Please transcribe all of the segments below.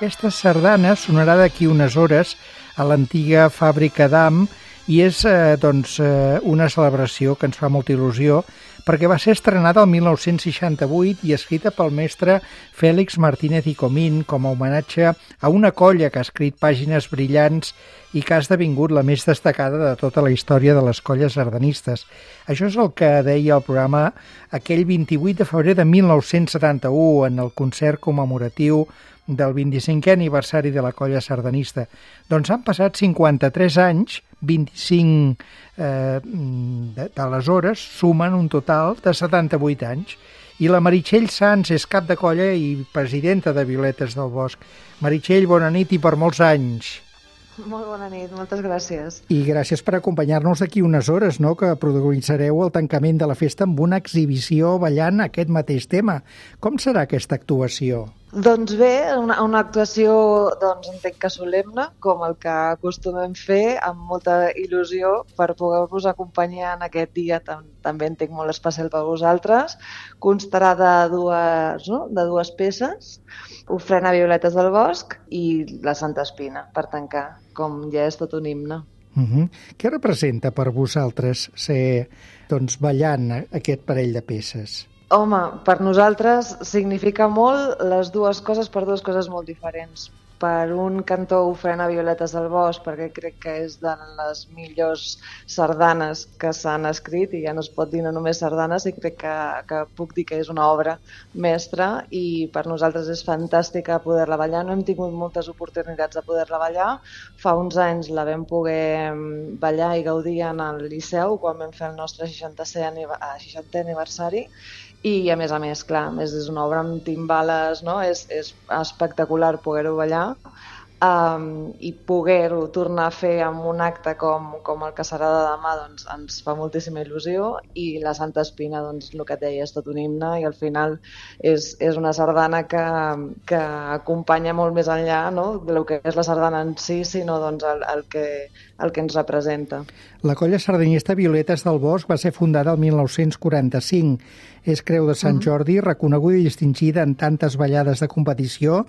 Aquesta sardana sonarà d'aquí unes hores a l'antiga fàbrica d'Am i és eh, doncs, eh, una celebració que ens fa molta il·lusió perquè va ser estrenada el 1968 i escrita pel mestre Fèlix Martínez i Comín com a homenatge a una colla que ha escrit pàgines brillants i que ha esdevingut la més destacada de tota la història de les colles sardanistes. Això és el que deia el programa aquell 28 de febrer de 1971 en el concert commemoratiu del 25è aniversari de la colla sardanista. Doncs han passat 53 anys, 25 eh, d'aleshores sumen un total de 78 anys. I la Meritxell Sans és cap de colla i presidenta de Violetes del Bosc. Meritxell, bona nit i per molts anys. Molt bona nit, moltes gràcies. I gràcies per acompanyar-nos d'aquí unes hores, no?, que protagonitzareu el tancament de la festa amb una exhibició ballant aquest mateix tema. Com serà aquesta actuació? Doncs bé, una, una actuació, doncs, entenc que solemne, com el que acostumem fer, amb molta il·lusió per poder-vos acompanyar en aquest dia tam també entenc molt especial per vosaltres. Constarà de dues, no? de dues peces, Ofrena Violetes del Bosc i la Santa Espina, per tancar, com ja és tot un himne. Uh -huh. Què representa per vosaltres ser doncs, ballant aquest parell de peces? Home, per nosaltres significa molt les dues coses per dues coses molt diferents per un cantó ofrena Violetes del Bosc, perquè crec que és de les millors sardanes que s'han escrit, i ja no es pot dir no només sardanes, i crec que, que puc dir que és una obra mestra, i per nosaltres és fantàstica poder-la ballar. No hem tingut moltes oportunitats de poder-la ballar. Fa uns anys la vam poder mm, ballar i gaudir en el Liceu, quan vam fer el nostre 60è aniversari, i a més a més, clar, més és una obra amb timbales, no? és, és espectacular poder-ho ballar 了。Um, i poder-ho tornar a fer amb un acte com, com el que serà de demà doncs, ens fa moltíssima il·lusió i la Santa Espina, doncs, el que et deia, és tot un himne i al final és, és una sardana que, que acompanya molt més enllà no? del que és la sardana en si, sinó doncs, el, el, que, el que ens representa. La colla sardanista Violetes del Bosc va ser fundada el 1945 és Creu de Sant Jordi, reconeguda i distingida en tantes ballades de competició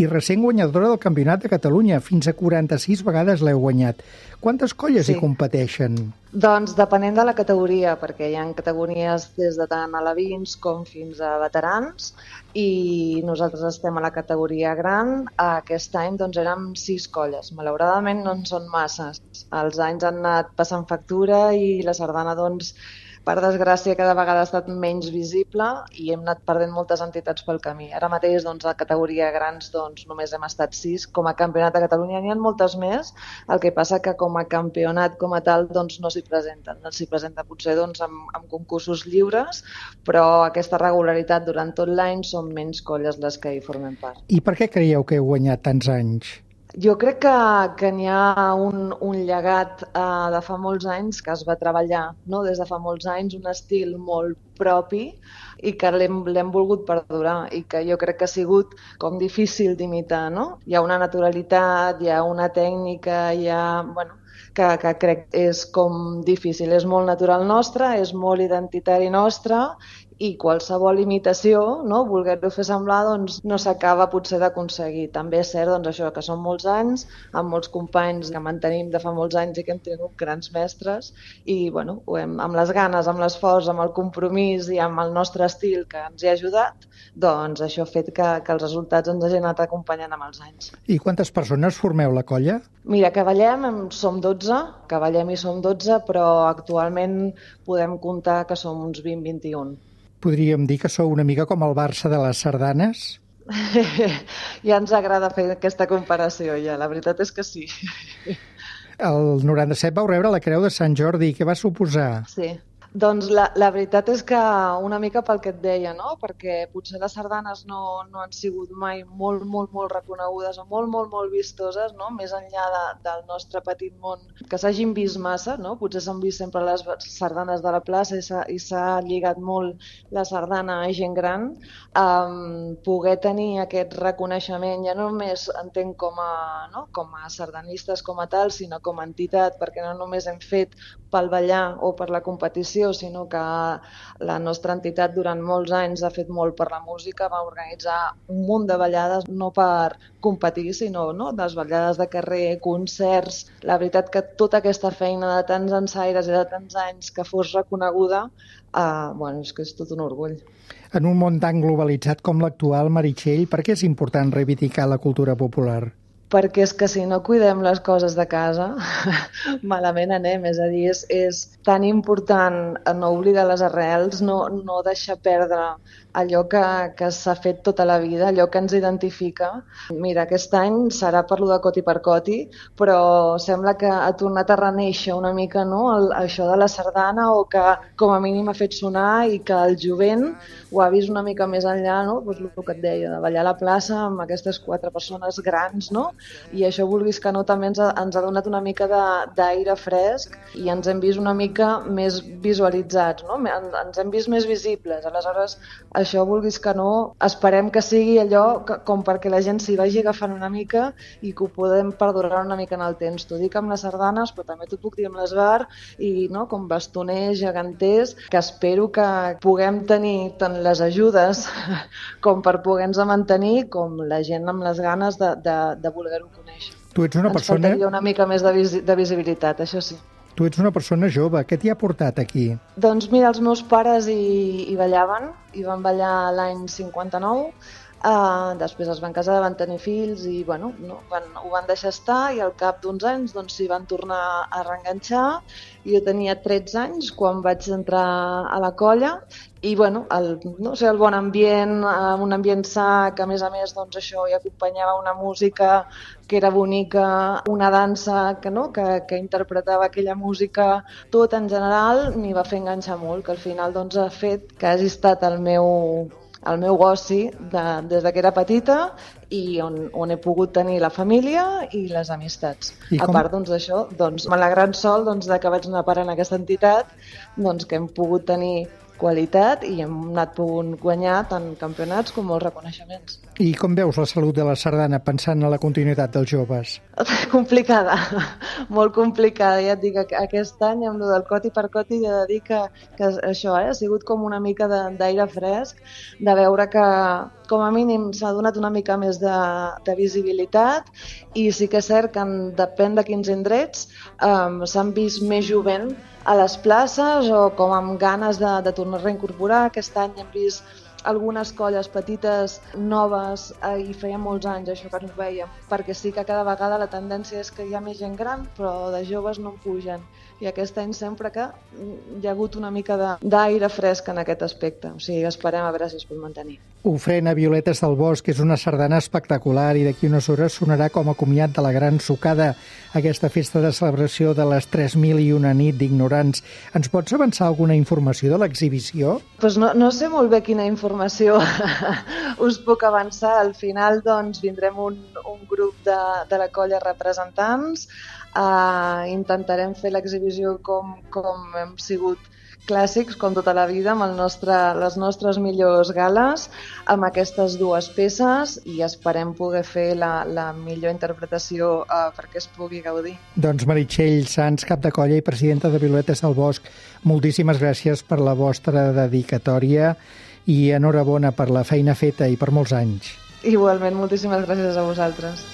i recent guanyadora del Campionat de Catalunya. Fins a 46 vegades l'heu guanyat. Quantes colles sí. hi competeixen? Doncs depenent de la categoria, perquè hi ha categories des de tant alevins com fins a veterans i nosaltres estem a la categoria gran. Aquest any doncs, érem sis colles. Malauradament no en són masses. Els anys han anat passant factura i la sardana doncs, per desgràcia, cada vegada ha estat menys visible i hem anat perdent moltes entitats pel camí. Ara mateix, doncs, a categoria grans, doncs, només hem estat sis. Com a campionat de Catalunya n'hi ha moltes més, el que passa que com a campionat com a tal doncs, no s'hi presenten. S'hi presenta potser doncs, amb, amb concursos lliures, però aquesta regularitat durant tot l'any són menys colles les que hi formen part. I per què creieu que heu guanyat tants anys? Jo crec que, que n'hi ha un, un llegat uh, de fa molts anys que es va treballar no? des de fa molts anys, un estil molt propi i que l'hem volgut perdurar i que jo crec que ha sigut com difícil d'imitar. No? Hi ha una naturalitat, hi ha una tècnica, hi ha... Bueno, que, que crec és com difícil. És molt natural nostre, és molt identitari nostre i qualsevol imitació, no, voler-ho fer semblar, doncs no s'acaba potser d'aconseguir. També és cert doncs, això que són molts anys, amb molts companys que mantenim de fa molts anys i que hem tingut grans mestres i bueno, ho hem, amb les ganes, amb l'esforç, amb el compromís i amb el nostre estil que ens hi ha ajudat, doncs això ha fet que, que els resultats ens hagin anat acompanyant amb els anys. I quantes persones formeu la colla? Mira, que ballem, som 12, que ballem i som 12, però actualment podem comptar que som uns 20-21 podríem dir que sou una mica com el Barça de les sardanes? ja ens agrada fer aquesta comparació, ja. La veritat és que sí. El 97 vau rebre la Creu de Sant Jordi. Què va suposar? Sí. Doncs la, la veritat és que una mica pel que et deia, no? perquè potser les sardanes no, no han sigut mai molt, molt, molt reconegudes o molt, molt, molt vistoses, no? més enllà de, del nostre petit món, que s'hagin vist massa, no? potser s'han vist sempre les sardanes de la plaça i s'ha lligat molt la sardana a gent gran, um, poder tenir aquest reconeixement, ja no només entenc com a, no? com a sardanistes com a tal, sinó com a entitat, perquè no només hem fet pel ballar o per la competició, sinó que la nostra entitat durant molts anys ha fet molt per la música, va organitzar un munt de ballades, no per competir, sinó no? desballades de carrer, concerts... La veritat que tota aquesta feina de tants ensaires i de tants anys que fos reconeguda, eh, bueno, és que és tot un orgull. En un món tan globalitzat com l'actual, Meritxell, per què és important reivindicar la cultura popular? Perquè és que si no cuidem les coses de casa, malament anem. És a dir, és, és tan important no oblidar les arrels, no, no deixar perdre allò que, que s'ha fet tota la vida, allò que ens identifica. Mira, aquest any serà per lo de Coti per Coti, però sembla que ha tornat a reneixer una mica no? El, això de la sardana o que com a mínim ha fet sonar i que el jovent ho ha vist una mica més enllà, no? pues el que et deia, de ballar a la plaça amb aquestes quatre persones grans, no? I això, vulguis que no, també ens ha, ens ha donat una mica d'aire fresc i ens hem vist una mica més visualitzats, no? Ens hem vist més visibles. Aleshores, això, vulguis que no, esperem que sigui allò que, com perquè la gent s'hi vagi agafant una mica i que ho podem perdurar una mica en el temps. T'ho dic amb les sardanes, però també t'ho puc dir amb l'esbar i no, com bastoners, geganters, que espero que puguem tenir tant les ajudes com per poder-nos mantenir, com la gent amb les ganes de, de, de voler-ho conèixer. Tu ets una Ens persona... Ens una mica més de, vis de visibilitat, això sí. Tu ets una persona jove, què t'hi ha portat aquí? Doncs mira, els meus pares hi, hi ballaven, i van ballar l'any 59, Uh, després es van casar, van tenir fills i bueno, no, van, ho van deixar estar i al cap d'uns anys doncs, s'hi van tornar a reenganxar. Jo tenia 13 anys quan vaig entrar a la colla i bueno, el, no sé, el bon ambient, un ambient sa que a més a més doncs, això hi acompanyava una música que era bonica, una dansa que, no, que, que interpretava aquella música, tot en general m'hi va fer enganxar molt, que al final doncs, ha fet que hagi estat el meu el meu oci de, des de que era petita i on, on he pogut tenir la família i les amistats. I com... A part doncs, d'això, doncs, amb la gran sol doncs, de que vaig anar parant aquesta entitat, doncs, que hem pogut tenir qualitat i hem anat pogut guanyar tant campionats com molts reconeixements. I com veus la salut de la sardana pensant en la continuïtat dels joves? complicada, molt complicada. Ja et dic, aquest any amb el del coti per coti he de dir que, que això eh, ha sigut com una mica d'aire fresc, de veure que com a mínim s'ha donat una mica més de, de visibilitat i sí que és cert que en, depèn de quins indrets um, s'han vist més jovent a les places o com amb ganes de, de tornar a reincorporar. Aquest any hem vist algunes colles petites, noves, eh, i feia molts anys això que no veiem, perquè sí que cada vegada la tendència és que hi ha més gent gran, però de joves no en pugen i aquest any sempre que hi ha hagut una mica d'aire fresc en aquest aspecte. O sigui, esperem a veure si es pot mantenir. Ofrena Violetes del Bosc és una sardana espectacular i d'aquí unes hores sonarà com a comiat de la gran sucada aquesta festa de celebració de les 3.000 i una nit d'ignorants. Ens pots avançar alguna informació de l'exhibició? Pues no, no sé molt bé quina informació us puc avançar. Al final doncs, vindrem un, un grup de, de la colla representants Uh, intentarem fer l'exhibició com, com hem sigut clàssics, com tota la vida, amb el nostre, les nostres millors gales, amb aquestes dues peces i esperem poder fer la, la millor interpretació uh, perquè es pugui gaudir. Doncs Meritxell Sans, cap de colla i presidenta de Violetes del Bosc, moltíssimes gràcies per la vostra dedicatòria i enhorabona per la feina feta i per molts anys. Igualment, moltíssimes gràcies a vosaltres.